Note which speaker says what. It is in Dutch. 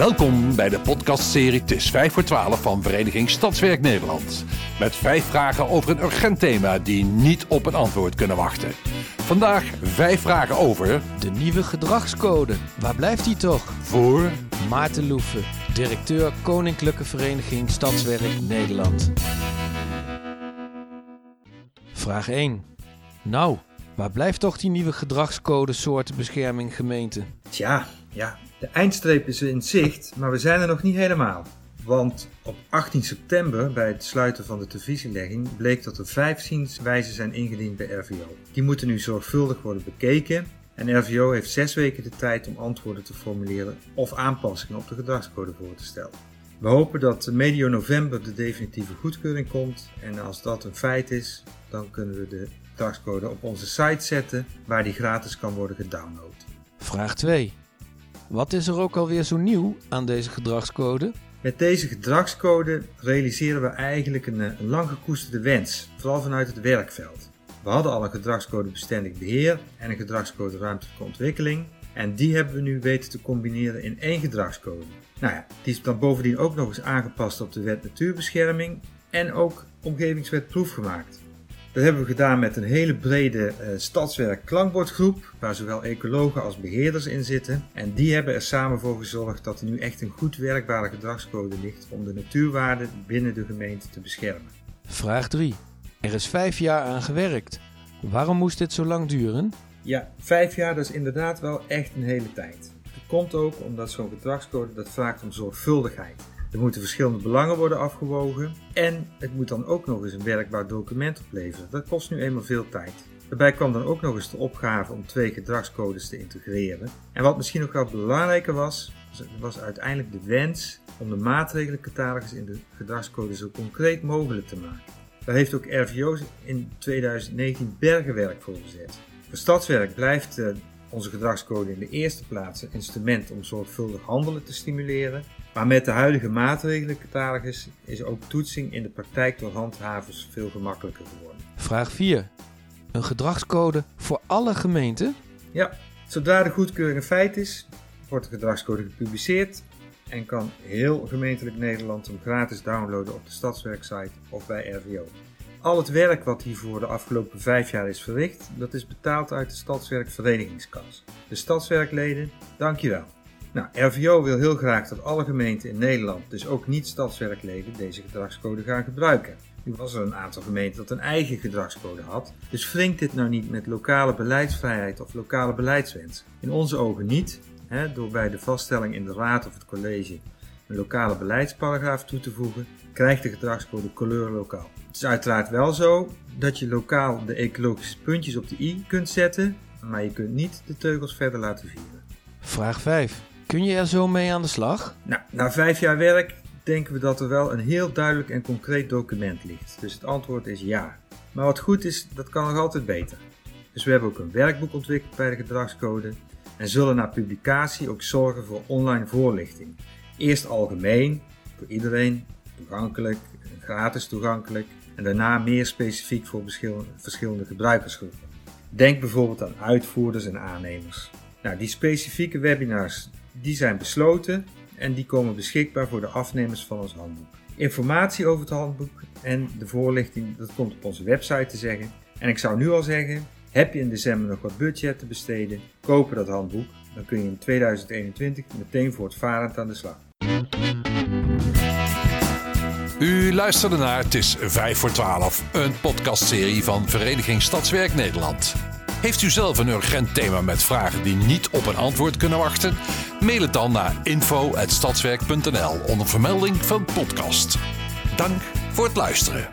Speaker 1: Welkom bij de podcastserie Het is 5 voor 12 van Vereniging Stadswerk Nederland. Met vijf vragen over een urgent thema die niet op een antwoord kunnen wachten. Vandaag vijf vragen over...
Speaker 2: De nieuwe gedragscode. Waar blijft die toch?
Speaker 1: Voor...
Speaker 2: Maarten Loeven, directeur Koninklijke Vereniging Stadswerk Nederland. Vraag 1. Nou, waar blijft toch die nieuwe gedragscode soortenbescherming gemeente?
Speaker 3: Tja, ja, de eindstreep is in zicht, maar we zijn er nog niet helemaal. Want op 18 september, bij het sluiten van de televisielegging, bleek dat er vijf zienswijzen zijn ingediend bij RVO. Die moeten nu zorgvuldig worden bekeken en RVO heeft zes weken de tijd om antwoorden te formuleren of aanpassingen op de gedragscode voor te stellen. We hopen dat medio november de definitieve goedkeuring komt en als dat een feit is, dan kunnen we de gedragscode op onze site zetten waar die gratis kan worden gedownload.
Speaker 2: Vraag 2. Wat is er ook alweer zo nieuw aan deze gedragscode?
Speaker 3: Met deze gedragscode realiseren we eigenlijk een, een lang gekoesterde wens, vooral vanuit het werkveld. We hadden al een gedragscode bestendig beheer en een gedragscode ruimtelijke ontwikkeling. En die hebben we nu weten te combineren in één gedragscode. Nou ja, die is dan bovendien ook nog eens aangepast op de wet natuurbescherming en ook omgevingswet proefgemaakt. Dat hebben we gedaan met een hele brede uh, stadswerk klankbordgroep, waar zowel ecologen als beheerders in zitten. En die hebben er samen voor gezorgd dat er nu echt een goed werkbare gedragscode ligt om de natuurwaarden binnen de gemeente te beschermen.
Speaker 2: Vraag 3. Er is vijf jaar aan gewerkt. Waarom moest dit zo lang duren?
Speaker 3: Ja, vijf jaar dat is inderdaad wel echt een hele tijd. Dat komt ook omdat zo'n gedragscode dat vraagt om zorgvuldigheid. Er moeten verschillende belangen worden afgewogen en het moet dan ook nog eens een werkbaar document opleveren. Dat kost nu eenmaal veel tijd. Daarbij kwam dan ook nog eens de opgave om twee gedragscodes te integreren. En wat misschien nog wel belangrijker was, was uiteindelijk de wens om de maatregelencatalogus in de gedragscode zo concreet mogelijk te maken. Daar heeft ook RVO in 2019 bergenwerk voor gezet. Voor stadswerk blijft eh, onze gedragscode in de eerste plaats een instrument om zorgvuldig handelen te stimuleren. Maar met de huidige maatregelencatalogus is ook toetsing in de praktijk door handhavers veel gemakkelijker geworden.
Speaker 2: Vraag 4. Een gedragscode voor alle gemeenten?
Speaker 3: Ja, zodra de goedkeuring een feit is, wordt de gedragscode gepubliceerd en kan heel gemeentelijk Nederland hem gratis downloaden op de Stadswerksite of bij RVO. Al het werk wat hiervoor de afgelopen vijf jaar is verricht, dat is betaald uit de Stadswerkverenigingskas. De stadswerkleden, dankjewel. Nou, RVO wil heel graag dat alle gemeenten in Nederland, dus ook niet-stadswerkleden, deze gedragscode gaan gebruiken. Nu was er een aantal gemeenten dat een eigen gedragscode had, dus wringt dit nou niet met lokale beleidsvrijheid of lokale beleidswens? In onze ogen niet, hè, door bij de vaststelling in de raad of het college een lokale beleidsparagraaf toe te voegen, krijgt de gedragscode kleur lokaal. Het is uiteraard wel zo dat je lokaal de ecologische puntjes op de i kunt zetten, maar je kunt niet de teugels verder laten vieren.
Speaker 2: Vraag 5. Kun je er zo mee aan de slag?
Speaker 3: Nou, na vijf jaar werk denken we dat er wel een heel duidelijk en concreet document ligt. Dus het antwoord is ja. Maar wat goed is, dat kan nog altijd beter. Dus we hebben ook een werkboek ontwikkeld bij de gedragscode en zullen na publicatie ook zorgen voor online voorlichting. Eerst algemeen, voor iedereen, toegankelijk, gratis toegankelijk en daarna meer specifiek voor verschillende gebruikersgroepen. Denk bijvoorbeeld aan uitvoerders en aannemers. Nou, die specifieke webinars die zijn besloten en die komen beschikbaar voor de afnemers van ons handboek. Informatie over het handboek en de voorlichting, dat komt op onze website te zeggen. En ik zou nu al zeggen, heb je in december nog wat budget te besteden, kopen dat handboek. Dan kun je in 2021 meteen voortvarend aan de slag.
Speaker 1: U luisterde naar Het is 5 voor 12, een podcastserie van Vereniging Stadswerk Nederland. Heeft u zelf een urgent thema met vragen die niet op een antwoord kunnen wachten? Mail het dan naar info.stadswerk.nl onder vermelding van podcast. Dank voor het luisteren.